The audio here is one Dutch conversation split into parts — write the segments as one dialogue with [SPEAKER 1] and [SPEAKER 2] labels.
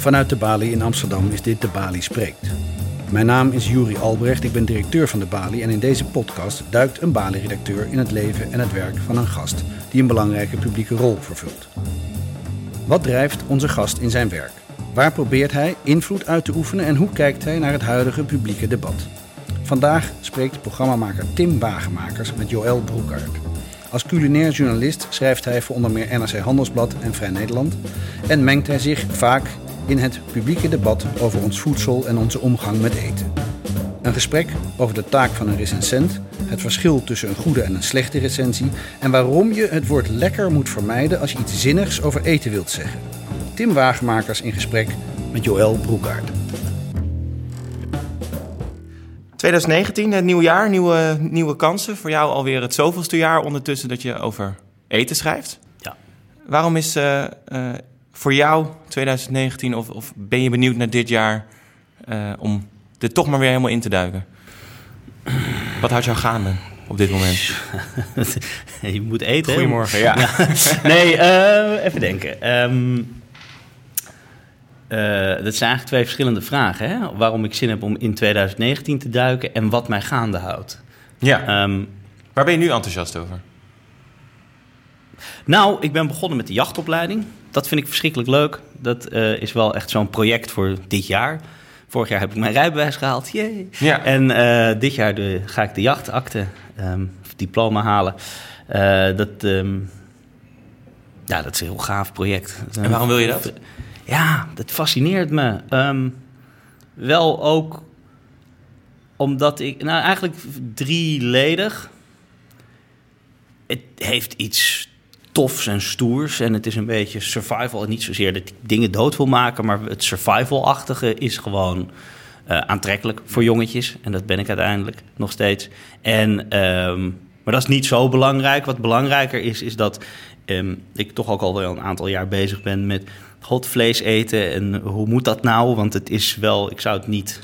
[SPEAKER 1] Vanuit de Bali in Amsterdam is dit De Bali Spreekt. Mijn naam is Juri Albrecht, ik ben directeur van de Bali en in deze podcast duikt een Bali-redacteur in het leven en het werk van een gast die een belangrijke publieke rol vervult. Wat drijft onze gast in zijn werk? Waar probeert hij invloed uit te oefenen en hoe kijkt hij naar het huidige publieke debat? Vandaag spreekt programmamaker Tim Wagemakers met Joël Broekaert. Als culinair journalist schrijft hij voor onder meer NRC Handelsblad en Vrij Nederland en mengt hij zich vaak in het publieke debat over ons voedsel en onze omgang met eten. Een gesprek over de taak van een recensent, het verschil tussen een goede en een slechte recensie en waarom je het woord lekker moet vermijden als je iets zinnigs over eten wilt zeggen. Tim Wagemakers in gesprek met Joël Broekaert.
[SPEAKER 2] 2019, het nieuwe jaar, nieuwe, nieuwe kansen. Voor jou alweer het zoveelste jaar ondertussen dat je over eten schrijft.
[SPEAKER 3] Ja.
[SPEAKER 2] Waarom is uh, uh, voor jou 2019, of, of, ben je benieuwd naar dit jaar, uh, om er toch maar weer helemaal in te duiken? Wat houdt jou gaande op dit moment?
[SPEAKER 3] je moet eten.
[SPEAKER 2] Goedemorgen, ja. ja.
[SPEAKER 3] Nee, even denken. Um, uh, dat zijn eigenlijk twee verschillende vragen. Hè? Waarom ik zin heb om in 2019 te duiken en wat mij gaande houdt.
[SPEAKER 2] Ja. Um, Waar ben je nu enthousiast over?
[SPEAKER 3] Nou, ik ben begonnen met de jachtopleiding. Dat vind ik verschrikkelijk leuk. Dat uh, is wel echt zo'n project voor dit jaar. Vorig jaar heb ik mijn rijbewijs gehaald. Yay.
[SPEAKER 2] Ja.
[SPEAKER 3] En uh, dit jaar de, ga ik de jachtakte, um, diploma halen. dat, um, ja, dat is een heel gaaf project.
[SPEAKER 2] En waarom wil je dat?
[SPEAKER 3] Ja, dat fascineert me. Um, wel ook omdat ik, nou eigenlijk drieledig. Het heeft iets tofs en stoers en het is een beetje survival. Niet zozeer dat ik dingen dood wil maken, maar het survival-achtige is gewoon uh, aantrekkelijk voor jongetjes. En dat ben ik uiteindelijk nog steeds. En, um, maar dat is niet zo belangrijk. Wat belangrijker is, is dat um, ik toch ook al wel een aantal jaar bezig ben met hot vlees eten en hoe moet dat nou? Want het is wel, ik zou het niet,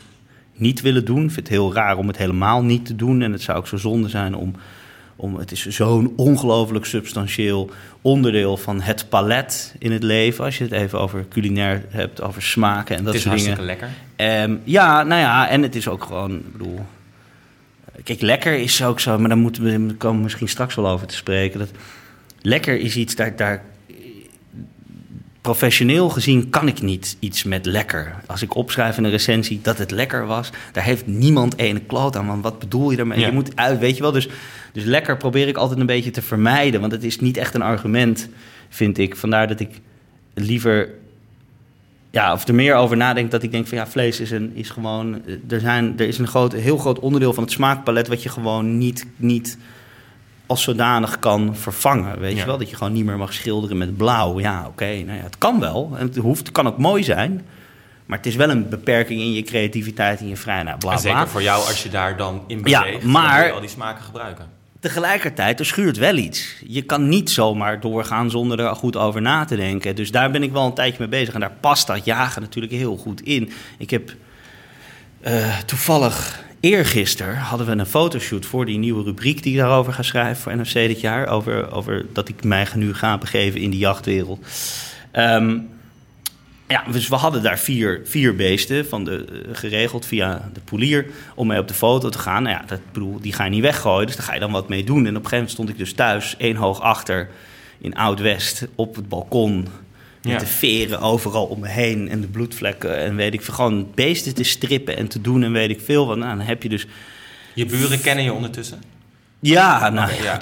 [SPEAKER 3] niet willen doen. Ik vind het heel raar om het helemaal niet te doen. En het zou ook zo zonde zijn om, om het is zo'n ongelooflijk substantieel onderdeel van het palet in het leven. Als je het even over culinair hebt, over smaken en dat soort dingen.
[SPEAKER 2] Het is hartstikke lekker.
[SPEAKER 3] Um, ja, nou ja, en het is ook gewoon, ik bedoel... Kijk, lekker is ook zo, maar daar moeten we komen misschien straks wel over te spreken. Dat, lekker is iets, daar, daar professioneel gezien kan ik niet iets met lekker. Als ik opschrijf in een recensie dat het lekker was, daar heeft niemand ene kloot aan. Want wat bedoel je daarmee?
[SPEAKER 2] Ja.
[SPEAKER 3] Je moet uit, weet je wel. Dus, dus lekker probeer ik altijd een beetje te vermijden, want het is niet echt een argument, vind ik. Vandaar dat ik liever. Ja, of er meer over nadenk dat ik denk van ja, vlees is, een, is gewoon. Er, zijn, er is een groot, heel groot onderdeel van het smaakpalet wat je gewoon niet, niet als zodanig kan vervangen. Weet
[SPEAKER 2] Ja.
[SPEAKER 3] je wel? Dat je gewoon niet meer mag schilderen met blauw. Ja, oké, nou ja, het kan wel. En het, hoeft, kan ook mooi zijn. Maar het is wel een beperking in je creativiteit en je vrijheid. Nou, bla,
[SPEAKER 2] En
[SPEAKER 3] bla.
[SPEAKER 2] zeker voor jou als je daar dan in
[SPEAKER 3] Ja,
[SPEAKER 2] beweegt,
[SPEAKER 3] maar-
[SPEAKER 2] dan wil je al die smaken gebruiken.
[SPEAKER 3] Tegelijkertijd, er schuurt wel iets. Je kan niet zomaar doorgaan zonder er goed over na te denken. Dus daar ben ik wel een tijdje mee bezig. En daar past dat jagen natuurlijk heel goed in. Ik heb eh, toevallig eergisteren hadden we een fotoshoot voor die nieuwe rubriek die ik daarover ga schrijven voor NRC dit jaar. Over, over dat ik mij nu ga begeven in die jachtwereld. Ehm, ja, dus we hadden daar vier, vier beesten van de, eh, geregeld via de polier om mee op de foto te gaan. Nou ja, dat, bedoel, die ga je niet weggooien, dus daar ga je dan wat mee doen. En op een gegeven moment stond ik dus thuis, één hoog achter, in Oud-West, op het balkon. Met
[SPEAKER 2] Ja.
[SPEAKER 3] de veren overal om me heen en de bloedvlekken en weet ik veel. Gewoon beesten te strippen en te doen en weet ik veel. Want nou, dan heb je dus...
[SPEAKER 2] Je buren kennen je ondertussen.
[SPEAKER 3] Ja, nou ja.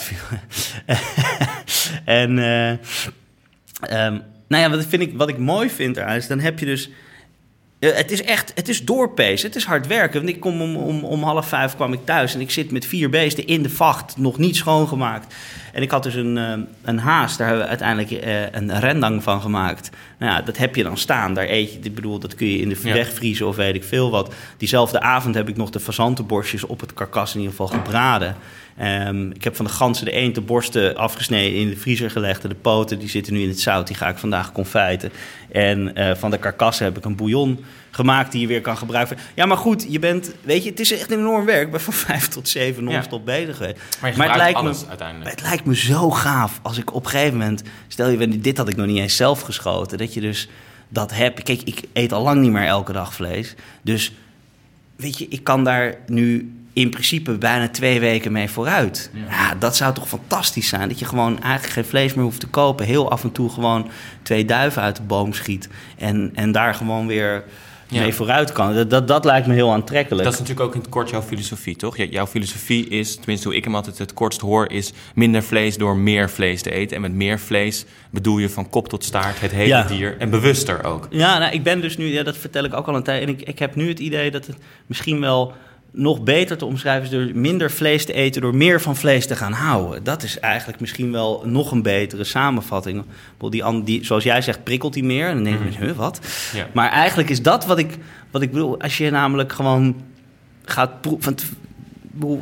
[SPEAKER 3] en eh, ehm, nou ja, wat, vind ik, wat ik mooi vind eraan is, dan heb je dus... eh, het is echt, het is doorpezen, het is hard werken. Want ik kom om, om, om half vijf kwam ik thuis en ik zit met vier beesten in de vacht, nog niet schoongemaakt. En ik had dus een, eh, een haas, daar hebben we uiteindelijk eh, een rendang van gemaakt. Nou ja, dat heb je dan staan, daar eet je, ik bedoel, dat kun je in de wegvriezen of weet ik veel wat. Diezelfde avond heb ik nog de fazantenborstjes op het karkas in ieder geval gebraden. Ehm, ik heb van de ganzen de eend de borsten afgesneden in de vriezer gelegd. En de poten die zitten nu in het zout. Die ga ik vandaag confijten. En eh, van de karkassen heb ik een bouillon gemaakt die je weer kan gebruiken. Ja, maar goed, je bent, weet je, het is echt enorm werk. Ik ben van vijf tot zeven non-stop bezig geweest.
[SPEAKER 2] Maar
[SPEAKER 3] het lijkt me-
[SPEAKER 2] alles uiteindelijk.
[SPEAKER 3] het lijkt me zo gaaf als ik op een gegeven moment... Stel je, dit had ik nog niet eens zelf geschoten. Dat je dus dat heb. Kijk, ik eet al lang niet meer elke dag vlees. Dus weet je, ik kan daar nu in principe bijna twee weken mee vooruit. Ja. dat zou toch fantastisch zijn? Dat je gewoon eigenlijk geen vlees meer hoeft te kopen. Heel af en toe gewoon twee duiven uit de boom schiet. En, en daar gewoon weer mee vooruit kan. Dat, dat, dat, lijkt me heel aantrekkelijk.
[SPEAKER 2] Dat is natuurlijk ook in het kort jouw filosofie, toch? Jouw filosofie is, tenminste hoe ik hem altijd het kortst hoor... is minder vlees door meer vlees te eten. En met meer vlees bedoel je van kop tot staart het hele dier. En bewuster ook.
[SPEAKER 3] Ja, nou, ik ben dus nu... Ja, dat vertel ik ook al een tijd. En ik, ik heb nu het idee dat het misschien wel nog beter te omschrijven is door minder vlees te eten, door meer van vlees te gaan houden. Dat is eigenlijk misschien wel nog een betere samenvatting. Die, die, zoals jij zegt, prikkelt die meer. En dan denk je, mm. huh, wat? Ja. Maar eigenlijk is dat wat ik, wat ik bedoel. Als je namelijk gewoon gaat proeven.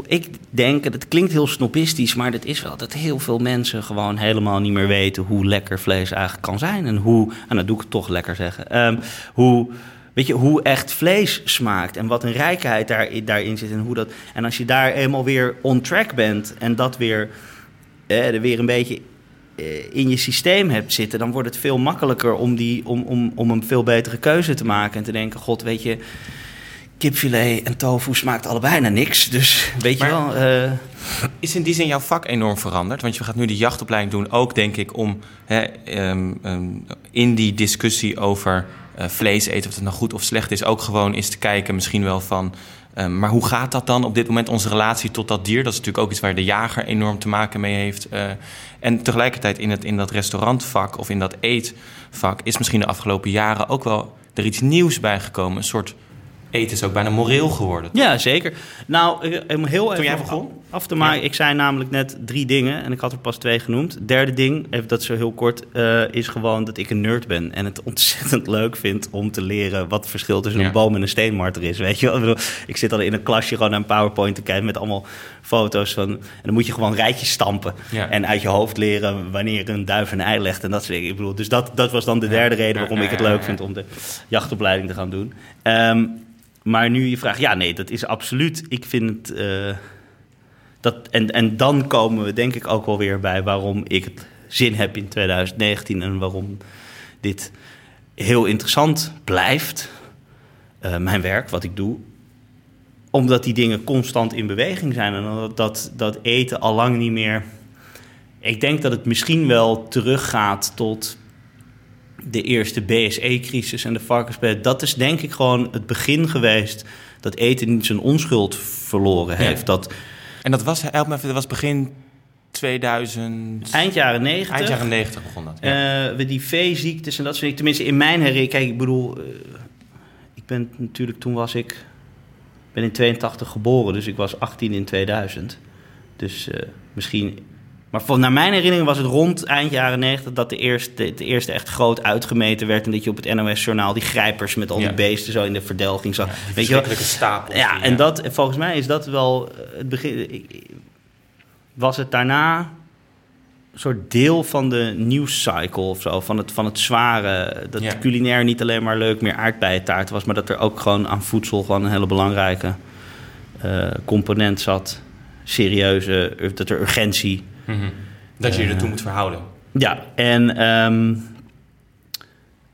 [SPEAKER 3] Ik denk, het klinkt heel snobistisch, maar het is wel dat heel veel mensen gewoon helemaal niet meer weten hoe lekker vlees eigenlijk kan zijn. En hoe, en dat doe ik toch lekker zeggen, um, hoe Weet je, hoe echt vlees smaakt en wat een rijkheid daar, daarin zit. En, hoe dat, en als je daar eenmaal weer on track bent en dat weer, eh, er weer een beetje eh, in je systeem hebt zitten, dan wordt het veel makkelijker om, die, om, om, om een veel betere keuze te maken. En te denken, god, weet je, kipfilet en tofu smaakt allebei naar niks. Dus weet je wel. Uh...
[SPEAKER 2] Is in die zin jouw vak enorm veranderd? Want je gaat nu de jachtopleiding doen, ook denk ik om hè, um, um, in die discussie over uh, vlees eten, of het nou goed of slecht is, ook gewoon is te kijken misschien wel van... Um, maar hoe gaat dat dan op dit moment, onze relatie tot dat dier? Dat is natuurlijk ook iets waar de jager enorm te maken mee heeft. Uh, en tegelijkertijd in, het, in dat restaurantvak of in dat eetvak... is misschien de afgelopen jaren ook wel er iets nieuws bijgekomen. Een soort eten is ook bijna moreel geworden.
[SPEAKER 3] Ja, zeker. Nou, heel
[SPEAKER 2] Toen jij begon?
[SPEAKER 3] Af te maken. Ik zei namelijk net drie dingen en ik had er pas twee genoemd. Derde ding, even dat zo heel kort, uh, is gewoon dat ik een nerd ben. En het ontzettend leuk vind om te leren wat het verschil tussen een boom en een steenmarter is. Weet je wel? Ik, bedoel, ik zit al in een klasje gewoon naar een PowerPoint te kijken met allemaal foto's van. En dan moet je gewoon rijtjes stampen. En uit je hoofd leren wanneer een duif een ei legt en dat soort dingen. Ik bedoel, dus dat, dat was dan de derde reden waarom ik het leuk vind om de jachtopleiding te gaan doen. Um, maar nu je vraagt, ja, nee, dat is absoluut. Ik vind het. Uh, dat, en, en dan komen we denk ik ook wel weer bij waarom ik het zin heb in 2019 en waarom dit heel interessant blijft. Uh, mijn werk, wat ik doe. Omdat die dingen constant in beweging zijn en dat, dat eten al lang niet meer. Ik denk dat het misschien wel teruggaat tot de eerste BSE-crisis en de varkenspest. Dat is denk ik gewoon het begin geweest dat eten niet zijn onschuld verloren heeft. Dat,
[SPEAKER 2] en dat was, help me even, dat was begin 2000...
[SPEAKER 3] Eind jaren 90.
[SPEAKER 2] Eind jaren 90 begon dat,
[SPEAKER 3] ja. Uh, die veeziektes en dat soort dingen. Tenminste, in mijn herinnering... Kijk, ik bedoel... Uh, ik ben natuurlijk... Toen was ik... ben in 82 geboren, dus ik was 18 in 2000. Dus uh, misschien maar naar mijn herinnering was het rond eind jaren 90 dat de eerste, de eerste echt groot uitgemeten werd. En dat je op het NOS-journaal die grijpers met al die beesten zo in de verdelging zag.
[SPEAKER 2] Ja, Weet je wel? stapel.
[SPEAKER 3] Ja, en dat, volgens mij is dat wel het begin. Was het daarna een soort deel van de nieuwscycle of zo? Van het, van het zware. Dat culinair niet alleen maar leuk meer aardbeientaart was, maar dat er ook gewoon aan voedsel gewoon een hele belangrijke uh, component zat. Serieuze, dat er urgentie
[SPEAKER 2] Mhm. Dat je je ertoe moet verhouden.
[SPEAKER 3] Ja, en um,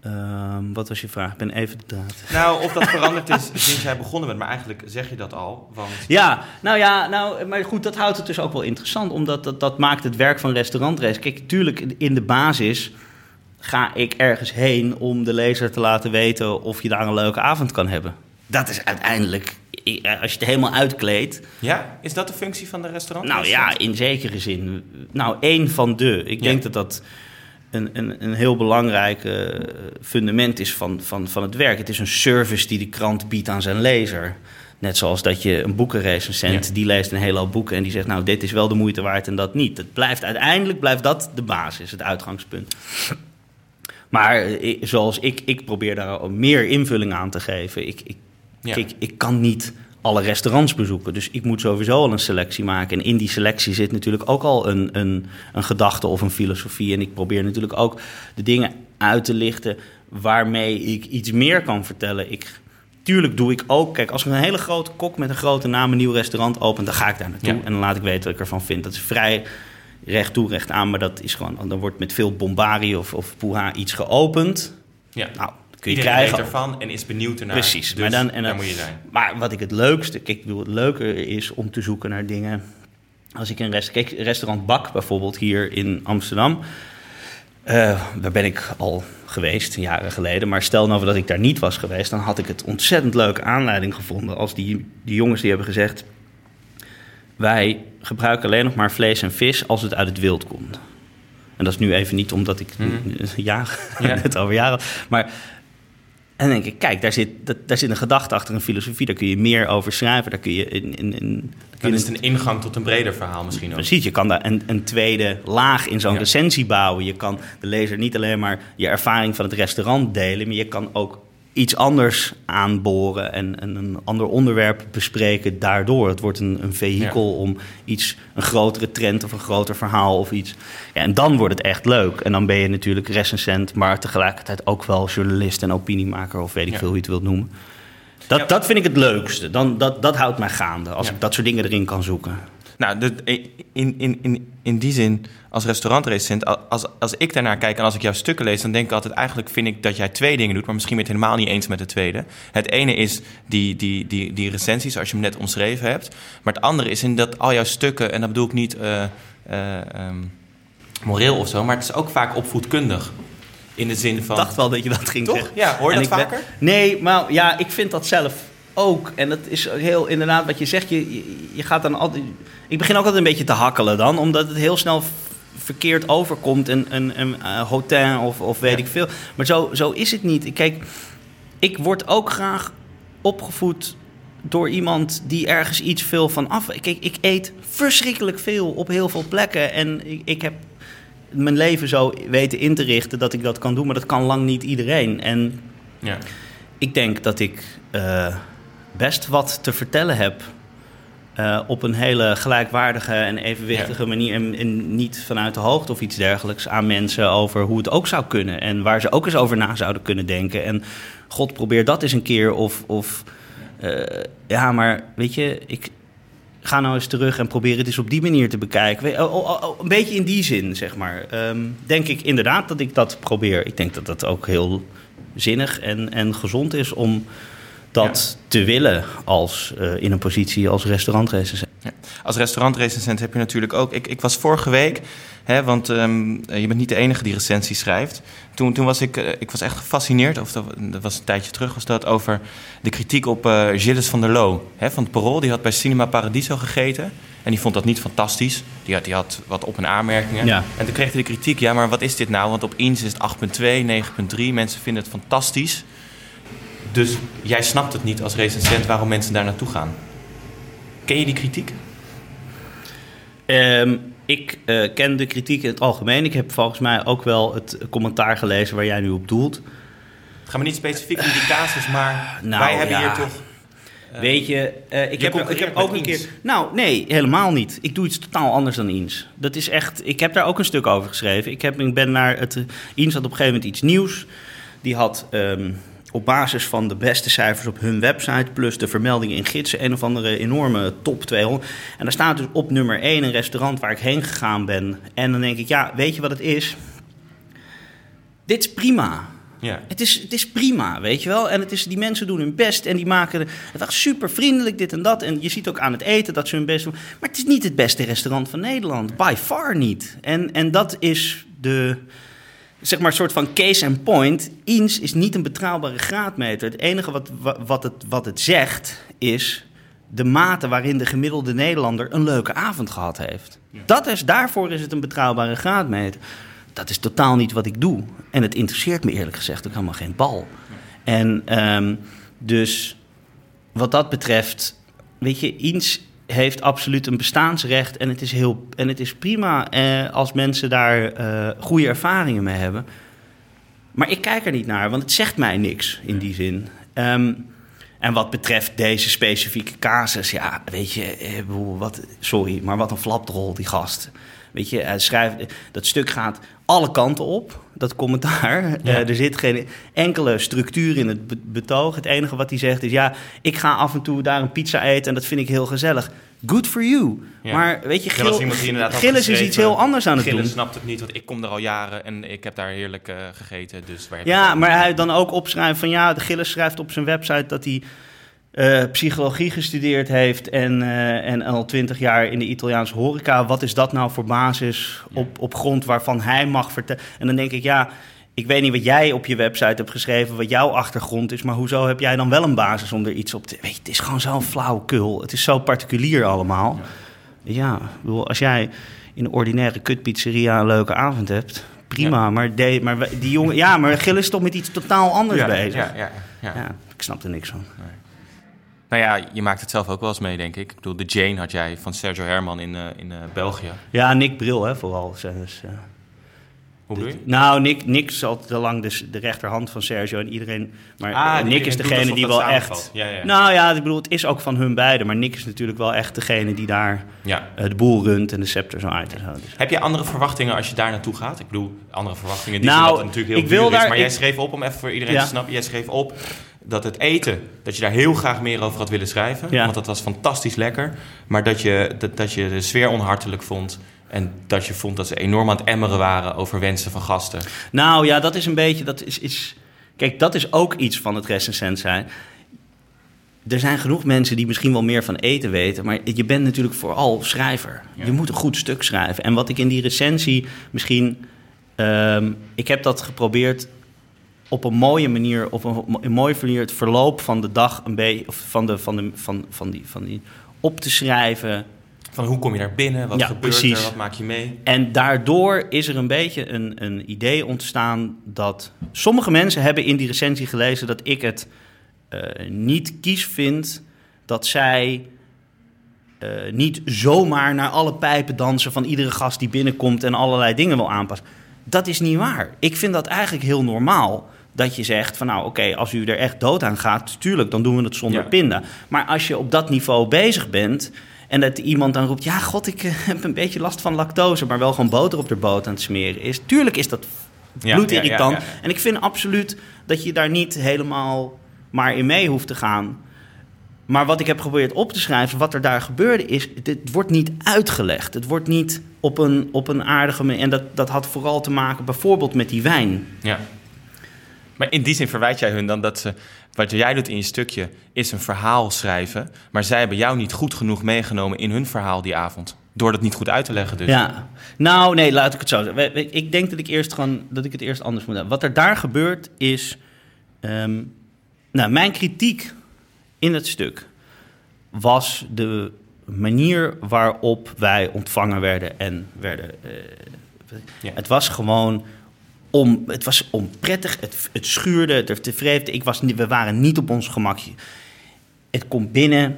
[SPEAKER 3] um, wat was je vraag? Ik ben even de draad.
[SPEAKER 2] Nou, of dat veranderd is sinds jij begonnen bent, maar eigenlijk zeg je dat al. Want...
[SPEAKER 3] Ja, nou ja, nou, maar goed, dat houdt het dus ook wel interessant, omdat dat, dat maakt het werk van restaurantrace. Kijk, natuurlijk in de basis ga ik ergens heen om de lezer te laten weten of je daar een leuke avond kan hebben. Dat is uiteindelijk eh, als je het helemaal uitkleedt.
[SPEAKER 2] Ja, is dat de functie van de restaurant?
[SPEAKER 3] Nou ja, in zekere zin. Nou, één van de. Ik denk dat dat een, een, een heel belangrijk uh, fundament is van, van, van het werk. Het is een service die de krant biedt aan zijn lezer. Net zoals dat je een boekenrecensent, ja. die leest een hele hoop boeken en die zegt, nou, dit is wel de moeite waard en dat niet. Het blijft, uiteindelijk blijft dat de basis, het uitgangspunt. Maar eh, zoals ik, ik probeer daar meer invulling aan te geven. Ik, ik ja. Kijk, ik kan niet alle restaurants bezoeken. Dus ik moet sowieso al een selectie maken. En in die selectie zit natuurlijk ook al een, een, een gedachte of een filosofie. En ik probeer natuurlijk ook de dingen uit te lichten waarmee ik iets meer kan vertellen. Ik, tuurlijk doe ik ook. Kijk, als een hele grote kok met een grote naam een nieuw restaurant opent, dan ga ik daar naartoe. En dan laat ik weten wat ik ervan vind. Dat is vrij recht toe, recht aan. Maar dat is gewoon, dan wordt met veel bombarie of, of poeha iets geopend.
[SPEAKER 2] Ja.
[SPEAKER 3] Nou, kun je
[SPEAKER 2] Iedereen
[SPEAKER 3] krijgen.
[SPEAKER 2] weet ervan en is benieuwd ernaar.
[SPEAKER 3] Precies,
[SPEAKER 2] Dus
[SPEAKER 3] maar dan, en dan-
[SPEAKER 2] moet je zijn.
[SPEAKER 3] Maar wat ik het leukste, kijk, ik bedoel, het leuker is om te zoeken naar dingen. Als ik een rest, kijk, restaurant Bak bijvoorbeeld hier in Amsterdam. eh, daar ben ik al geweest, jaren geleden. Maar stel nou dat ik daar niet was geweest, dan had ik het ontzettend leuke aanleiding gevonden. Als die, die jongens die hebben gezegd: Wij gebruiken alleen nog maar vlees en vis als het uit het wild komt. En dat is nu even niet omdat ik
[SPEAKER 2] Mhm.
[SPEAKER 3] ja,
[SPEAKER 2] Ja.
[SPEAKER 3] het over jaren. Maar en dan denk ik, kijk, daar zit, dat, daar zit een gedachte achter een filosofie. Daar kun je meer over schrijven. Daar kun je in. in, in kun
[SPEAKER 2] Dan is het een ingang tot een breder verhaal misschien ook.
[SPEAKER 3] Precies, je kan daar een, een tweede laag in zo'n
[SPEAKER 2] Ja.
[SPEAKER 3] recensie bouwen. Je kan de lezer niet alleen maar je ervaring van het restaurant delen, maar je kan ook iets anders aanboren en, en een ander onderwerp bespreken daardoor. Het wordt een, een vehikel om iets, een grotere trend of een groter verhaal of iets. Ja, en dan wordt het echt leuk. En dan ben je natuurlijk recensent, maar tegelijkertijd ook wel journalist en opiniemaker of weet ik
[SPEAKER 2] Ja.
[SPEAKER 3] veel hoe je het wilt noemen. Dat, dat vind ik het leukste. Dan, dat, dat houdt mij gaande als ik dat soort dingen erin kan zoeken.
[SPEAKER 2] Nou, de, in, in, in, in die zin, als restaurantrecensent, als, als ik daarnaar kijk en als ik jouw stukken lees, dan denk ik altijd, eigenlijk vind ik dat jij twee dingen doet, maar misschien ben je het helemaal niet eens met de tweede. Het ene is die, die, die, die recensies, zoals je hem net omschreven hebt. Maar het andere is in dat al jouw stukken, en dat bedoel ik niet ehm, moreel of zo, maar het is ook vaak opvoedkundig. In de zin van...
[SPEAKER 3] Ik dacht wel dat je dat ging
[SPEAKER 2] Toch?
[SPEAKER 3] zeggen.
[SPEAKER 2] Ja, hoor je
[SPEAKER 3] En
[SPEAKER 2] dat
[SPEAKER 3] ben-
[SPEAKER 2] vaker?
[SPEAKER 3] Nee, maar ja, ik vind dat zelf ook. En dat is heel inderdaad wat je zegt. Je, je, je gaat dan altijd... Ik begin ook altijd een beetje te hakkelen dan, omdat het heel snel verkeerd overkomt. Een, een, een eh, hotel of, of weet
[SPEAKER 2] Ja.
[SPEAKER 3] ik veel. Maar zo, zo is het niet. Kijk, ik word ook graag opgevoed door iemand die ergens iets veel van af... Kijk, ik eet verschrikkelijk veel op heel veel plekken. En ik, ik heb mijn leven zo weten in te richten dat ik dat kan doen. Maar dat kan lang niet iedereen. En
[SPEAKER 2] Ja.
[SPEAKER 3] ik denk dat ik eh, best wat te vertellen heb. eh, op een hele gelijkwaardige en evenwichtige manier. En, en niet vanuit de hoogte of iets dergelijks aan mensen over hoe het ook zou kunnen. En waar ze ook eens over na zouden kunnen denken. En God, probeer dat eens een keer. Of, of eh, ja, maar weet je, ik ga nou eens terug en probeer het eens op die manier te bekijken. Oh, oh, oh, een beetje in die zin, zeg maar. Ehm, denk ik inderdaad dat ik dat probeer. Ik denk dat dat ook heel zinnig en, en gezond is om dat te willen als, eh, in een positie als restaurantrecensent.
[SPEAKER 2] Ja. Als restaurantrecensent heb je natuurlijk ook... Ik, ik was vorige week, hè, want ehm, je bent niet de enige die recensies schrijft. Toen, toen was ik, eh, ik was echt gefascineerd, of dat, dat was een tijdje terug, was dat over de kritiek op eh Gilles van der Loo. Hè, van het Parool, die had bij Cinema Paradiso gegeten. En die vond dat niet fantastisch. Die had, die had wat op- en aanmerkingen.
[SPEAKER 3] Ja.
[SPEAKER 2] En toen kreeg hij de kritiek, ja, maar wat is dit nou? Want op Eens is het 8.2, 9.3. Mensen vinden het fantastisch. Dus jij snapt het niet als recensent waarom mensen daar naartoe gaan. Ken je die kritiek?
[SPEAKER 3] Ehm, ik eh, ken de kritiek in het algemeen. Ik heb volgens mij ook wel het commentaar gelezen waar jij nu op doelt.
[SPEAKER 2] Het gaat me niet specifiek om die casus, maar
[SPEAKER 3] Nou,
[SPEAKER 2] wij hebben
[SPEAKER 3] ja.
[SPEAKER 2] hier toch... eh,
[SPEAKER 3] Weet je, eh, ik,
[SPEAKER 2] je
[SPEAKER 3] heb, ik heb ook een keer. Nou, nee, helemaal niet. Ik doe iets totaal anders dan Eens. Dat is echt. Ik heb daar ook een stuk over geschreven. Ik, heb, ik ben naar het. Eens had op een gegeven moment iets nieuws. Die had ehm, op basis van de beste cijfers op hun website. plus de vermeldingen in gidsen. een of andere enorme top 200. En daar staat dus op nummer 1 een restaurant waar ik heen gegaan ben. En dan denk ik, ja, weet je wat het is? Dit is prima.
[SPEAKER 2] Ja.
[SPEAKER 3] Het is, het is prima, weet je wel. En het is, die mensen doen hun best en die maken... Het was super vriendelijk, dit en dat. En je ziet ook aan het eten dat ze hun best doen. Maar het is niet het beste restaurant van Nederland. By far niet. En, en dat is de... Zeg maar een soort van case and point. Eens is niet een betrouwbare graadmeter. Het enige wat, wa- wat, het, wat het zegt is de mate waarin de gemiddelde Nederlander een leuke avond gehad heeft. Dat is, daarvoor is het een betrouwbare graadmeter. Dat is totaal niet wat ik doe. En het interesseert me eerlijk gezegd ook helemaal geen bal. En ehm, dus wat dat betreft, weet je, Eens heeft absoluut een bestaansrecht en het is, heel, en het is prima eh, als mensen daar eh, goede ervaringen mee hebben. Maar ik kijk er niet naar, want het zegt mij niks in die zin. Ehm, en wat betreft deze specifieke casus, ja, weet je, eh, wat, sorry, maar wat een flapdrol, die gast. Weet je, hij schrijft, dat stuk gaat alle kanten op, dat commentaar.
[SPEAKER 2] Ja.
[SPEAKER 3] Eh, er zit geen enkele structuur in het be- betoog. Het enige wat hij zegt is: ja, ik ga af en toe daar een pizza eten en dat vind ik heel gezellig. Good for you.
[SPEAKER 2] Ja.
[SPEAKER 3] Maar weet je,
[SPEAKER 2] was
[SPEAKER 3] Gil,
[SPEAKER 2] iemand die inderdaad had
[SPEAKER 3] Gillis is iets heel anders aan het
[SPEAKER 2] Gillis
[SPEAKER 3] doen.
[SPEAKER 2] snapt het niet, want ik kom er al jaren en ik heb daar heerlijk eh, gegeten. Dus waar
[SPEAKER 3] Ja, maar hij dan ook opschrijft van ja, de Gillis schrijft op zijn website dat hij eh, psychologie gestudeerd heeft en, eh, en al twintig jaar in de Italiaanse horeca. Wat is dat nou voor basis op, op grond waarvan hij mag vertellen? En dan denk ik, ja, ik weet niet wat jij op je website hebt geschreven, wat jouw achtergrond is, maar hoezo heb jij dan wel een basis om er iets op te... Weet je, het is gewoon zo'n flauwekul. Het is zo particulier allemaal. Ja, als jij in een ordinaire kutpizzeria een leuke avond hebt, prima. Maar, de, maar die jongen, ja, maar Gil is toch met iets totaal anders
[SPEAKER 2] ja,
[SPEAKER 3] bezig.
[SPEAKER 2] ja, ja, ja.
[SPEAKER 3] Ja, ik snap er niks van.
[SPEAKER 2] Nou ja, je maakt het zelf ook wel eens mee, denk ik. Ik bedoel, de Jane had jij van Sergio Herman in, eh, in eh, België.
[SPEAKER 3] Ja, Nick Bril, hè, vooral. Dus, eh,
[SPEAKER 2] Hoe bedoel je?
[SPEAKER 3] nou, Nick, Nick is al te lang dus de rechterhand van Sergio en iedereen. Maar
[SPEAKER 2] Ah,
[SPEAKER 3] Nick is degene die wel echt.
[SPEAKER 2] samenvalt. Ja, ja.
[SPEAKER 3] Nou ja, ik bedoel, het is ook van hun beiden. Maar Nick is natuurlijk wel echt degene die daar
[SPEAKER 2] Ja.
[SPEAKER 3] de boel runt en de scepter zo uit en zo. Dus-
[SPEAKER 2] Heb je andere verwachtingen als je daar naartoe gaat? Ik bedoel, andere verwachtingen die
[SPEAKER 3] Nou,
[SPEAKER 2] natuurlijk heel
[SPEAKER 3] ik wil
[SPEAKER 2] duur is.
[SPEAKER 3] daar-
[SPEAKER 2] Maar jij schreef op, om even voor iedereen te snappen... jij schreef op dat het eten, dat je daar heel graag meer over had willen schrijven.
[SPEAKER 3] Ja.
[SPEAKER 2] Want dat was fantastisch lekker. Maar dat je, dat, dat je de sfeer onhartelijk vond... en dat je vond dat ze enorm aan het emmeren waren over wensen van gasten.
[SPEAKER 3] Nou ja, dat is een beetje. Dat is, is, kijk, dat is ook iets van het recensent zijn. Er zijn genoeg mensen die misschien wel meer van eten weten, maar je bent natuurlijk vooral schrijver.
[SPEAKER 2] Ja.
[SPEAKER 3] Je moet een goed stuk schrijven. En wat ik in die recensie misschien. ehm, ik heb dat geprobeerd op een mooie manier, op een, een mooie manier, het verloop van de dag een beetje, of van, de, van, de, van, van, die, van die op te schrijven.
[SPEAKER 2] Van hoe kom je daar binnen? Wat
[SPEAKER 3] Ja,
[SPEAKER 2] gebeurt
[SPEAKER 3] precies.
[SPEAKER 2] er? Wat maak je mee?
[SPEAKER 3] En daardoor is er een beetje een, een idee ontstaan dat sommige mensen hebben in die recensie gelezen dat ik het eh, niet kies vind dat zij eh, niet zomaar naar alle pijpen dansen van iedere gast die binnenkomt en allerlei dingen wil aanpassen. Dat is niet waar. Ik vind dat eigenlijk heel normaal. Dat je zegt van nou oké, als u er echt dood aan gaat, tuurlijk, dan doen we het zonder
[SPEAKER 2] Ja.
[SPEAKER 3] pinda. Maar als je op dat niveau bezig bent en dat iemand dan roept, ja god, ik eh, heb een beetje last van lactose, maar wel gewoon boter op de boot aan het smeren is. Tuurlijk is dat bloedirritant.
[SPEAKER 2] ja, ja, ja.
[SPEAKER 3] En ik vind absoluut dat je daar niet helemaal maar in mee hoeft te gaan. Maar wat ik heb geprobeerd op te schrijven, wat er daar gebeurde, is: het wordt niet uitgelegd. Het wordt niet op een, op een aardige manier. En dat, dat had vooral te maken bijvoorbeeld met die wijn.
[SPEAKER 2] Ja. Maar in die zin verwijt jij hun dan dat ze... Wat jij doet in je stukje is een verhaal schrijven... maar zij hebben jou niet goed genoeg meegenomen in hun verhaal die avond. Door dat niet goed uit te leggen dus.
[SPEAKER 3] Ja, nou nee, laat ik het zo zeggen. Ik denk dat ik, eerst gewoon, dat ik het eerst anders moet hebben. Wat er daar gebeurt is... ehm, nou, mijn kritiek in het stuk was de manier waarop wij ontvangen werden en werden... eh,
[SPEAKER 2] Ja.
[SPEAKER 3] Het was gewoon om, het was onprettig, het, het schuurde, het tevreden. Ik was, we waren niet op ons gemakje. Het komt binnen,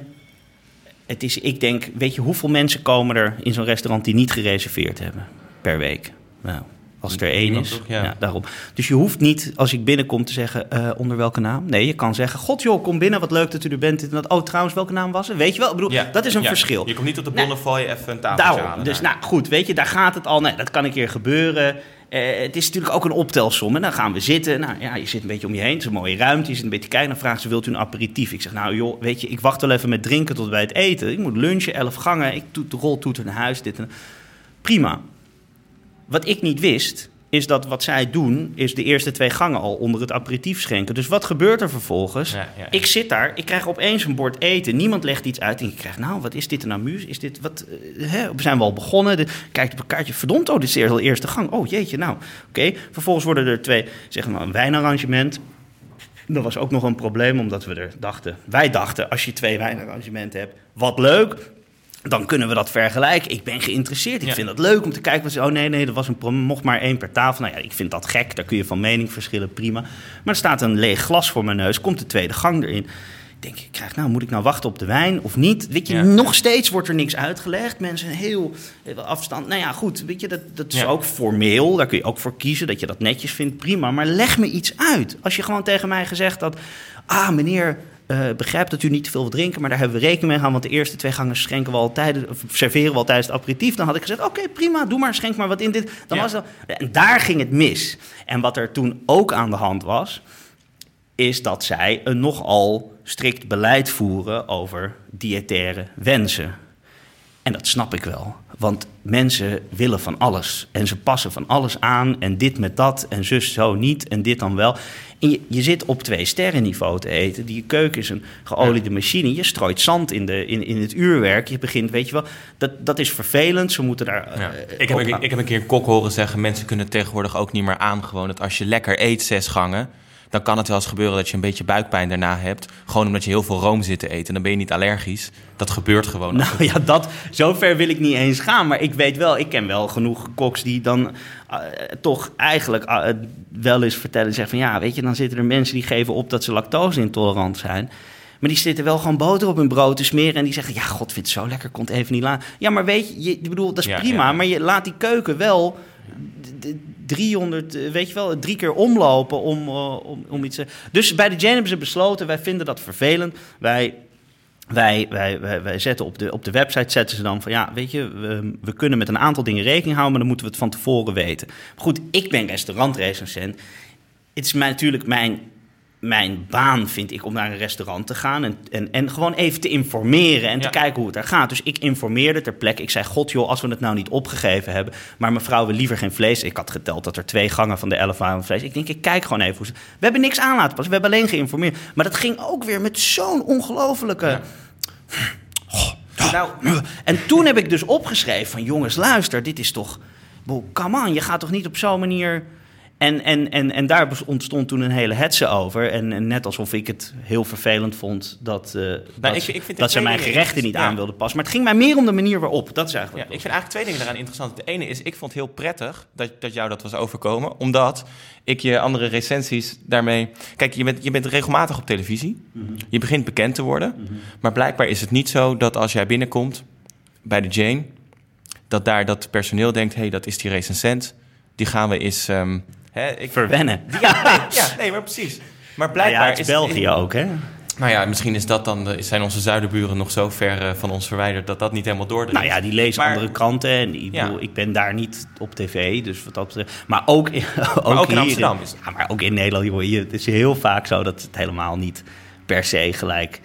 [SPEAKER 3] het is, ik denk, weet je hoeveel mensen komen er in zo'n restaurant die niet gereserveerd hebben per week? Nou, als het er één is.
[SPEAKER 2] toch? Ja.
[SPEAKER 3] daarom. Dus je hoeft niet, als ik binnenkom, te zeggen eh, onder welke naam. Nee, je kan zeggen, god joh, kom binnen, wat leuk dat u er bent. En dat, oh, trouwens, welke naam was het? Weet je wel? Ik bedoel,
[SPEAKER 2] Ja.
[SPEAKER 3] dat is een
[SPEAKER 2] Ja.
[SPEAKER 3] verschil.
[SPEAKER 2] Je komt niet op de
[SPEAKER 3] Nee.
[SPEAKER 2] Bonnefoy even een tafeltje
[SPEAKER 3] Daarom.
[SPEAKER 2] halen.
[SPEAKER 3] Dus nou goed, weet je, daar gaat het al. Nee, dat kan een keer gebeuren. Eh, het is natuurlijk ook een optelsom. En dan gaan we zitten. Nou ja, je zit een beetje om je heen. Het is een mooie ruimte. Je zit een beetje kijken. Dan vraagt ze, wilt u een aperitief? Ik zeg, nou joh, weet je, ik wacht wel even met drinken tot bij het eten. Ik moet lunchen, elf gangen. Ik doe de roltoeter naar huis. Dit en Prima. Wat ik niet wist, is dat wat zij doen, is de eerste twee gangen al onder het aperitief schenken. Dus wat gebeurt er vervolgens?
[SPEAKER 2] Ja, ja, ja.
[SPEAKER 3] Ik zit daar, ik krijg opeens een bord eten. Niemand legt iets uit. En ik krijg, nou, wat is dit een amuus? Is dit, wat, eh, hè? We zijn we al begonnen. De, kijkt op een kaartje, verdomd, oh, dit is de eerste gang. Oh, jeetje, nou, oké. Vervolgens worden er twee, zeg maar, een wijnarrangement. Dat was ook nog een probleem, omdat we er dachten... Wij dachten, als je twee wijnarrangementen hebt, wat leuk... Dan kunnen we dat vergelijken. Ik ben geïnteresseerd. Ik
[SPEAKER 2] Ja.
[SPEAKER 3] vind dat leuk om te kijken. Wat ze, oh nee, nee, er was een, mocht maar één per tafel. Nou ja, ik vind dat gek. Daar kun je van mening verschillen, prima. Maar er staat een leeg glas voor mijn neus. Komt de tweede gang erin. Ik denk, ik krijg, nou, moet ik nou wachten op de wijn of niet? Weet je,
[SPEAKER 2] Ja.
[SPEAKER 3] nog steeds wordt er niks uitgelegd. Mensen heel heel afstand. Nou ja, goed, weet je, dat, dat is
[SPEAKER 2] Ja.
[SPEAKER 3] ook formeel. Daar kun je ook voor kiezen dat je dat netjes vindt, prima. Maar leg me iets uit. Als je gewoon tegen mij gezegd had, ah, meneer, eh, begrijp dat u niet te veel wil drinken, maar daar hebben we rekening mee gehouden. Want de eerste twee gangen schenken we al of serveren we al tijdens het aperitief. Dan had ik gezegd, oké, prima, doe maar, schenk maar wat in dit. Dan
[SPEAKER 2] Ja.
[SPEAKER 3] was dat, en daar ging het mis. En wat er toen ook aan de hand was, is dat zij een nogal strikt beleid voeren over diëtaire wensen. En dat snap ik wel. Want mensen willen van alles. En ze passen van alles aan. En dit met dat. En zus zo niet. En dit dan wel. En je, je zit op twee sterren niveau te eten. Die keuken is een geoliede machine. Je strooit zand in, de, in, in het uurwerk. Je begint, weet je wel. Dat, dat is vervelend. Ze moeten daar.
[SPEAKER 2] Ja.
[SPEAKER 3] eh,
[SPEAKER 2] ik, heb,
[SPEAKER 3] op-
[SPEAKER 2] ik, heb een keer een kok horen zeggen... mensen kunnen tegenwoordig ook niet meer aan gewoon... dat als je lekker eet zes gangen... dan kan het wel eens gebeuren dat je een beetje buikpijn daarna hebt. Gewoon omdat je heel veel room zit te eten. Dan ben je niet allergisch. Dat gebeurt gewoon.
[SPEAKER 3] Nou ja, dat, zover wil ik niet eens gaan. Maar ik weet wel, ik ken wel genoeg koks die dan toch eigenlijk eh, wel eens vertellen. Zeggen van ja, weet je, dan zitten er mensen die geven op dat ze lactose-intolerant zijn. Maar die zitten wel gewoon boter op hun brood te smeren. En die zeggen, ja, god, vind het zo lekker, komt even niet laat. Ja, maar weet je, je ik bedoel, dat is
[SPEAKER 2] Ja,
[SPEAKER 3] prima.
[SPEAKER 2] ja.
[SPEAKER 3] Maar je laat die keuken wel d- d- 300, eh, weet je wel, drie keer omlopen om, eh, om, om iets te... Dus bij de Jane hebben ze besloten, wij vinden dat vervelend. Wij wij, wij, wij, zetten op de, op de website zetten ze dan van ja, weet je, we, we kunnen met een aantal dingen rekening houden, maar dan moeten we het van tevoren weten. Maar goed, ik ben restaurantrecensent. Het is mij natuurlijk mijn, mijn baan, vind ik, om naar een restaurant te gaan en, en, en gewoon even te informeren en
[SPEAKER 2] Ja.
[SPEAKER 3] te kijken hoe het er gaat. Dus ik informeerde ter plekke. Ik zei, god joh, als we het nou niet opgegeven hebben, maar mevrouw wil liever geen vlees. Ik had geteld dat er twee gangen van de elf waren vlees. Ik denk, ik kijk gewoon even hoe ze... We hebben niks aan laten passen, we hebben alleen geïnformeerd. Maar dat ging ook weer met zo'n ongelofelijke...
[SPEAKER 2] Ja. Nou,
[SPEAKER 3] En toen heb ik dus opgeschreven van jongens, luister, dit is toch... Come on, je gaat toch niet op zo'n manier... En, en, en, en daar ontstond toen een hele hetze over. En, en net alsof ik het heel vervelend vond dat, eh, dat,
[SPEAKER 2] ik vind- ik vind
[SPEAKER 3] dat ze mijn gerechten niet
[SPEAKER 2] ja.
[SPEAKER 3] aan wilden passen. Maar het ging mij meer om de manier waarop. Dat is
[SPEAKER 2] Ja,
[SPEAKER 3] eigenlijk...
[SPEAKER 2] ik vind eigenlijk twee dingen daaraan interessant. De ene is, ik vond het heel prettig dat, dat jou dat was overkomen. Omdat ik je andere recensies daarmee... Kijk, je bent, je bent regelmatig op televisie. Je begint bekend te worden. Maar blijkbaar is het niet zo dat als jij binnenkomt bij de Jane... dat daar dat personeel denkt, hé, hey, dat is die recensent. Die gaan we eens... ehm, hè, ik,
[SPEAKER 3] Verwennen.
[SPEAKER 2] ja, nee, ja, nee, maar precies. Maar
[SPEAKER 3] Nou
[SPEAKER 2] blijkbaar
[SPEAKER 3] ja, het is België ook, hè?
[SPEAKER 2] Nou ja, misschien is dat dan, de- zijn onze zuiderburen nog zo ver eh, van ons verwijderd dat dat niet helemaal doordringt.
[SPEAKER 3] Nou ja, die lezen
[SPEAKER 2] Maar-
[SPEAKER 3] andere kranten. En ik,
[SPEAKER 2] Ja.
[SPEAKER 3] bedoel, ik ben daar niet op tv, dus wat dat betreft. Maar ook, in, ook,
[SPEAKER 2] ook in
[SPEAKER 3] hier
[SPEAKER 2] Amsterdam is.
[SPEAKER 3] Ja, maar ook in Nederland, joh, je- het is heel vaak zo dat het helemaal niet per se gelijk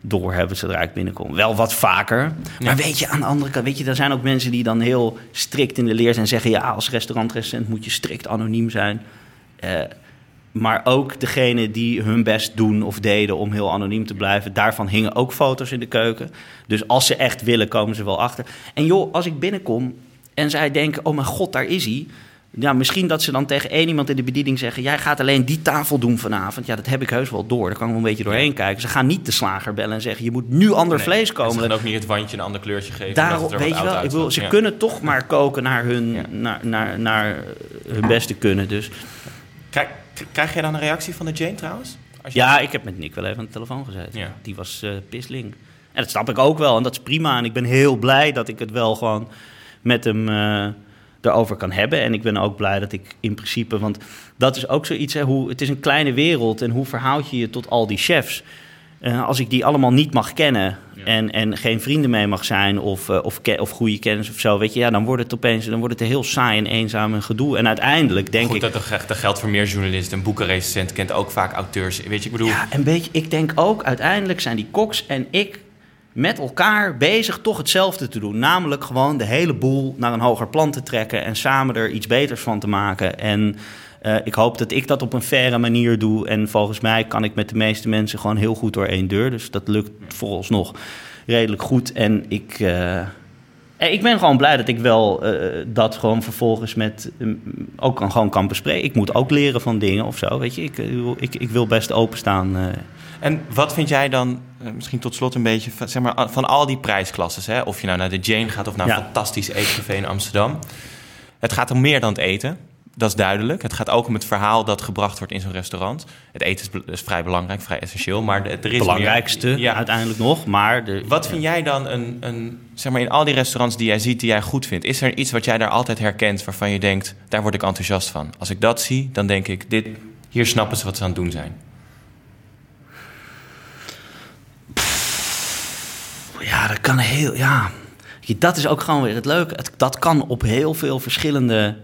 [SPEAKER 3] doorhebben zodra ik binnenkom. Wel wat vaker. Maar weet je, aan de andere kant, weet je, er zijn ook mensen die dan heel strikt in de leer zijn en zeggen: ja, als restaurantrecensent moet je strikt anoniem zijn. Eh, maar ook degene die hun best doen of deden om heel anoniem te blijven, daarvan hingen ook foto's in de keuken. Dus als ze echt willen, komen ze wel achter. En joh, als ik binnenkom en zij denken: oh mijn god, daar is hij. Ja, misschien dat ze dan tegen één iemand in de bediening zeggen: Jij gaat alleen die tafel doen vanavond. Ja, dat heb ik heus wel door. Daar kan ik wel een beetje doorheen kijken. Ze gaan niet de slager bellen en zeggen: Je moet nu ander
[SPEAKER 2] Nee.
[SPEAKER 3] vlees
[SPEAKER 2] En
[SPEAKER 3] komen.
[SPEAKER 2] Ze gaan ook niet het wandje een ander kleurtje geven.
[SPEAKER 3] Daarom, weet je wel, ik
[SPEAKER 2] uitziet.
[SPEAKER 3] ze
[SPEAKER 2] Ja.
[SPEAKER 3] kunnen toch maar koken naar hun,
[SPEAKER 2] Ja.
[SPEAKER 3] naar, naar, naar hun beste kunnen. Dus
[SPEAKER 2] Krijg, krijg jij dan een reactie van de Jane trouwens? Als je-
[SPEAKER 3] ja, ik heb met Nick wel even aan de telefoon gezeten.
[SPEAKER 2] Ja.
[SPEAKER 3] Die was pisling. En dat snap ik ook wel en dat is prima. En ik ben heel blij dat ik het wel gewoon met hem eh erover kan hebben. En ik ben ook blij dat ik in principe, want dat is ook zoiets, hè, hoe, het is een kleine wereld en hoe verhoud je je tot al die chefs? Eh, als ik die allemaal niet mag kennen en, en geen vrienden mee mag zijn of, eh, of, of goede kennis of zo, weet je, ja, dan wordt het opeens dan wordt het heel saai en eenzaam en gedoe. En uiteindelijk denk
[SPEAKER 2] Goed,
[SPEAKER 3] ik.
[SPEAKER 2] dat, dat geldt voor meer journalisten. Een boekenrecensent kent ook vaak auteurs. Weet je, ik bedoel...
[SPEAKER 3] Ja, en weet je, ik denk ook uiteindelijk zijn die koks en ik met elkaar bezig toch hetzelfde te doen. Namelijk gewoon de hele boel naar een hoger plan te trekken en samen er iets beters van te maken. En eh, ik hoop dat ik dat op een faire manier doe. En volgens mij kan ik met de meeste mensen gewoon heel goed door één deur. Dus dat lukt vooralsnog redelijk goed. En ik. eh, eh, ik ben gewoon blij dat ik wel dat gewoon vervolgens met mm, ook kan, gewoon kan bespreken. Ik moet ook leren van dingen of zo, weet je. Ik, ik, wil best openstaan. eh.
[SPEAKER 2] En wat vind jij dan, eh, misschien tot slot een beetje, van, zeg maar, van al die prijsklasses? Hè? Of je nou naar de Jane gaat of naar een
[SPEAKER 3] Ja.
[SPEAKER 2] fantastisch eetcafé in Amsterdam. Het gaat om meer dan het eten. Dat is duidelijk. Het gaat ook om het verhaal dat gebracht wordt in zo'n restaurant. Het eten is, vrij belangrijk, vrij essentieel. Maar er is
[SPEAKER 3] Het belangrijkste
[SPEAKER 2] meer. Ja.
[SPEAKER 3] uiteindelijk nog, maar... De,
[SPEAKER 2] Wat vind jij dan een, een, zeg maar in al die restaurants die jij ziet, die jij goed vindt? Is er iets wat jij daar altijd herkent waarvan je denkt, daar word ik enthousiast van? Als ik dat zie, dan denk ik, dit, hier snappen ze wat ze aan het doen zijn.
[SPEAKER 3] Ja, dat kan heel. Ja. Dat is ook gewoon weer het leuke. Het, dat kan op heel veel verschillende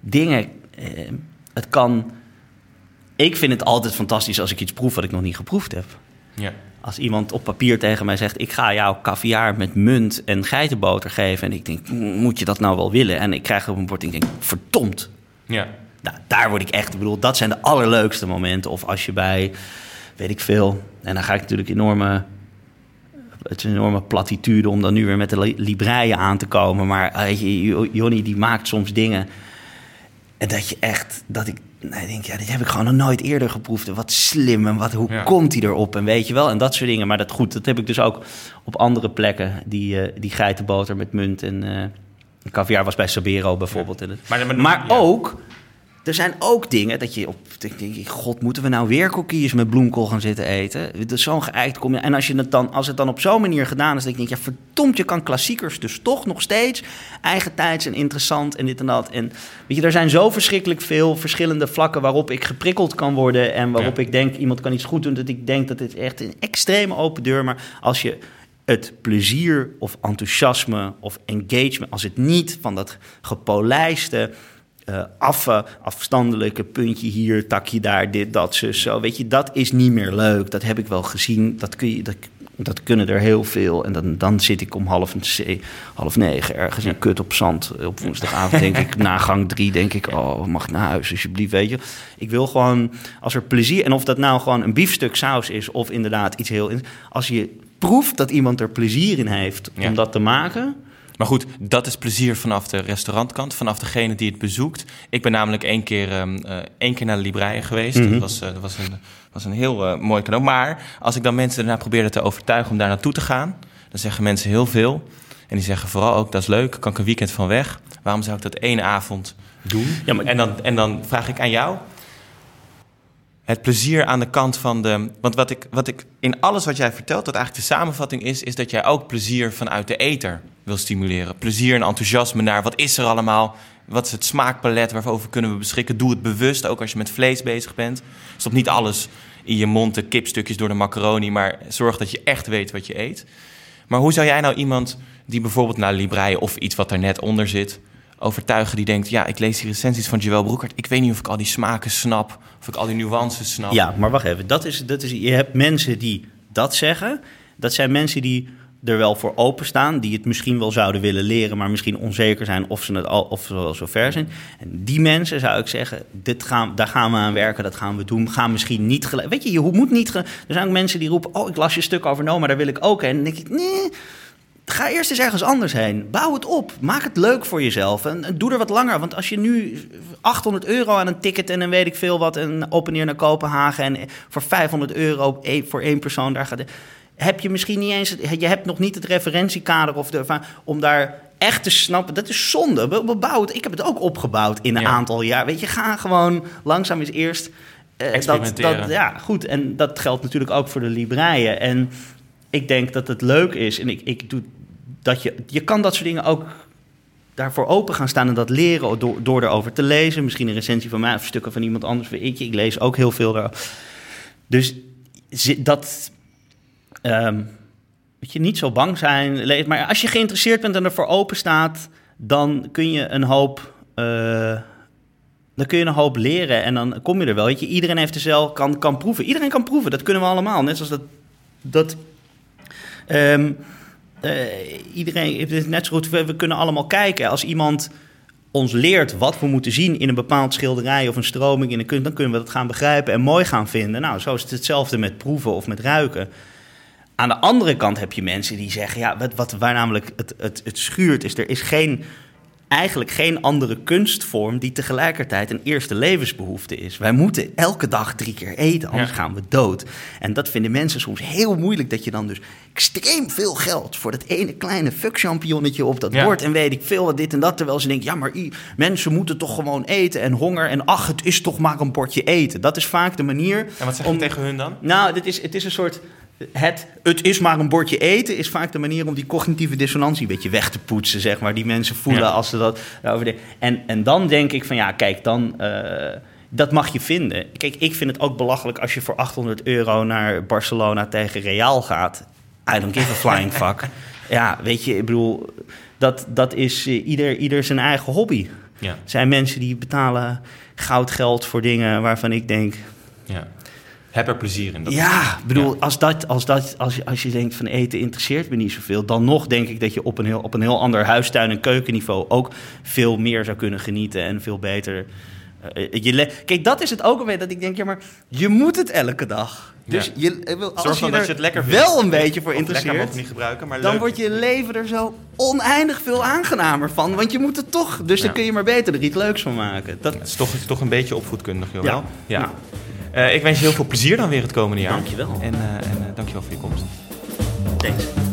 [SPEAKER 3] dingen. Eh, het kan. Ik vind het altijd fantastisch als ik iets proef wat ik nog niet geproefd heb.
[SPEAKER 2] Ja.
[SPEAKER 3] Als iemand op papier tegen mij zegt: Ik ga jou caviar met munt en geitenboter geven. En ik denk: Moet je dat nou wel willen? En ik krijg op een bord en ik denk: Verdomd.
[SPEAKER 2] Ja.
[SPEAKER 3] Nou, daar word ik echt. Ik bedoel, dat zijn de allerleukste momenten. Of als je bij, weet ik veel. En dan ga ik natuurlijk enorme. Het is een enorme platitude om dan nu weer met de li- libreien aan te komen. Maar weet je, Jo- Jonny die maakt soms dingen. En dat je echt, dat ik, nee, ik denk, ja, dit heb ik gewoon nog nooit eerder geproefd. En wat slim en wat, hoe
[SPEAKER 2] Ja.
[SPEAKER 3] komt hij erop? En weet je wel, en dat soort dingen. Maar dat goed, dat heb ik dus ook op andere plekken. Die, eh, die geitenboter met munt en eh caviar was bij Sabero bijvoorbeeld. Het-
[SPEAKER 2] Maar-
[SPEAKER 3] maar,
[SPEAKER 2] maar- ja.
[SPEAKER 3] ook, er zijn ook dingen dat je op, ik denk, god, moeten we nou weer koekjes met bloemkool gaan zitten eten? Dat zo'n geëikt kom je. En als, je het dan, als het dan op zo'n manier gedaan is, dan denk ik, ja, verdomd, je kan klassiekers dus toch nog steeds eigentijds en interessant en dit en dat. En weet je, er zijn zo verschrikkelijk veel verschillende vlakken waarop ik geprikkeld kan worden en waarop
[SPEAKER 2] Ja.
[SPEAKER 3] ik denk, iemand kan iets goed doen, dat ik denk dat dit echt een extreme open deur, maar als je het plezier of enthousiasme of engagement, als het niet van dat gepolijste, eh affe, afstandelijke puntje hier, takje daar, dit, dat, zus, zo. Weet je, dat is niet meer leuk. Dat heb ik wel gezien. Dat, kun je, dat, dat kunnen er heel veel. En dan, dan zit ik om half, half negen ergens in kut op zand. Op woensdagavond denk ik, na gang drie denk ik... oh, mag ik naar huis alsjeblieft, weet je. Ik wil gewoon, als er plezier... en of dat nou gewoon een biefstuk saus is... of inderdaad iets heel... als je proeft dat iemand er plezier in heeft
[SPEAKER 2] Ja.
[SPEAKER 3] om dat te maken...
[SPEAKER 2] Maar goed, dat is plezier vanaf de restaurantkant, vanaf degene die het bezoekt. Ik ben namelijk één keer, eh, één keer naar de geweest.
[SPEAKER 3] Mhm.
[SPEAKER 2] Dat, was, eh, dat was een, was een heel eh, mooi cadeau. Maar als ik dan mensen daarna probeerde te overtuigen om daar naartoe te gaan... dan zeggen mensen heel veel. En die zeggen vooral ook, dat is leuk, kan ik een weekend van weg. Waarom zou ik dat één avond doen?
[SPEAKER 3] Ja, maar-
[SPEAKER 2] En, dan, en dan vraag ik aan jou... Het plezier aan de kant van de. Want wat ik, wat ik in alles wat jij vertelt, dat eigenlijk de samenvatting is, is dat jij ook plezier vanuit de eter wil stimuleren. Plezier en enthousiasme naar wat is er allemaal? Wat is het smaakpalet? Waarover kunnen we beschikken? Doe het bewust, ook als je met vlees bezig bent. Stop niet alles in je mond, de kipstukjes door de macaroni, maar zorg dat je echt weet wat je eet. Maar hoe zou jij nou iemand die bijvoorbeeld naar Librei of iets wat er net onder zit, overtuigen die denkt: ja, ik lees die recensies van Joël Broekert. Ik weet niet of ik al die smaken snap, of ik al die nuances snap.
[SPEAKER 3] Ja, maar wacht even. Dat is, dat is, je hebt mensen die dat zeggen. Dat zijn mensen die er wel voor openstaan. Die het misschien wel zouden willen leren, maar misschien onzeker zijn of ze, het al, of ze wel zo ver zijn. En die mensen zou ik zeggen, dit gaan, daar gaan we aan werken, dat gaan we doen. Gaan misschien niet gelijk. Weet je, je moet niet. er zijn ook mensen die roepen: Oh, ik las je stuk over Noma, daar wil ik ook. En dan denk ik: Nee. Ga eerst eens ergens anders heen. Bouw het op. Maak het leuk voor jezelf. En, en doe er wat langer. Want als je nu 800 euro aan een ticket en dan weet ik veel wat... en op en neer naar Kopenhagen... en voor 500 euro voor één persoon daar gaat... heb je misschien niet eens... je hebt nog niet het referentiekader of de, om daar echt te snappen. Dat is zonde. We, het. Ik heb het ook opgebouwd in een
[SPEAKER 2] Ja.
[SPEAKER 3] aantal jaar. Weet je, ga gewoon langzaam eens eerst... eh, dat,
[SPEAKER 2] Experimenteren.
[SPEAKER 3] dat, ja, goed. En dat geldt natuurlijk ook voor de libreien. En ik denk dat het leuk is. En ik, ik doe dat je, je kan dat soort dingen ook daarvoor open gaan staan en dat leren door, door erover te lezen. Misschien een recensie van mij of stukken van iemand anders. Weet je, ik lees ook heel veel daar. Dus dat. ehm weet je, niet zo bang zijn. Maar als je geïnteresseerd bent en ervoor open staat, dan kun je een hoop. eh, dan kun je een hoop leren en dan kom je er wel. Je, iedereen heeft er zelf kan, kan proeven. Iedereen kan proeven. Dat kunnen we allemaal. Net zoals dat. dat ehm, eh, iedereen, het is net zo goed, we, we kunnen allemaal kijken. Als iemand ons leert wat we moeten zien in een bepaald schilderij of een stroming in een kunst, dan kunnen we dat gaan begrijpen en mooi gaan vinden. Nou, zo is het hetzelfde met proeven of met ruiken. Aan de andere kant heb je mensen die zeggen, ja, wat, wat, waar namelijk het, het, het schuurt, is er is geen, eigenlijk geen andere kunstvorm die tegelijkertijd een eerste levensbehoefte is. Wij moeten elke dag drie keer eten, anders
[SPEAKER 2] Ja.
[SPEAKER 3] gaan we dood. En dat vinden mensen soms heel moeilijk, dat je dan dus extreem veel geld voor dat ene kleine fuckchampionnetje op dat
[SPEAKER 2] Ja.
[SPEAKER 3] bord en weet ik veel wat dit en dat. Terwijl ze denken, ja, maar i- mensen moeten toch gewoon eten en honger en ach, het is toch maar een bordje eten. Dat is vaak de manier.
[SPEAKER 2] En wat zeg je
[SPEAKER 3] om-
[SPEAKER 2] tegen hun dan?
[SPEAKER 3] nou, dit is, het is een soort. Het, het is maar een bordje eten is vaak de manier om die cognitieve dissonantie een beetje weg te poetsen, zeg maar. Die mensen voelen
[SPEAKER 2] Ja.
[SPEAKER 3] als ze dat denken. En, en dan denk ik van ja, kijk, dan. eh, dat mag je vinden. Kijk, ik vind het ook belachelijk als je voor 800 euro naar Barcelona tegen Real gaat. I don't give a flying fuck. ja, weet je, ik bedoel, dat, dat is eh, ieder, ieder zijn eigen hobby.
[SPEAKER 2] Ja,
[SPEAKER 3] Er zijn mensen die betalen goudgeld voor dingen waarvan ik denk...
[SPEAKER 2] ja. Heb er plezier in. Dat
[SPEAKER 3] ja, ik bedoel,
[SPEAKER 2] Ja.
[SPEAKER 3] Als, dat, als, dat, als, je, als je denkt van eten interesseert me niet zoveel... dan nog denk ik dat je op een heel, op een heel ander huistuin- en keukenniveau... ook veel meer zou kunnen genieten en veel beter... eh, je le- Kijk, dat is het ook alweer dat ik denk, ja, maar je moet het elke dag. Dus
[SPEAKER 2] Ja.
[SPEAKER 3] je, eh, als
[SPEAKER 2] Zorg
[SPEAKER 3] je
[SPEAKER 2] dat je het lekker vindt.
[SPEAKER 3] wel een beetje voor interesseert...
[SPEAKER 2] niet gebruiken, maar
[SPEAKER 3] dan
[SPEAKER 2] leuk.
[SPEAKER 3] wordt je leven er zo oneindig veel aangenamer van. Want je moet het toch. Dus dan kun je maar beter er iets leuks van maken. Dat,
[SPEAKER 2] Het is toch, het is toch een beetje opvoedkundig, joh. ja. Eh, ik wens je heel veel plezier dan weer het komende jaar.
[SPEAKER 3] Dankjewel.
[SPEAKER 2] En, eh en eh, dankjewel voor je komst.
[SPEAKER 3] thanks.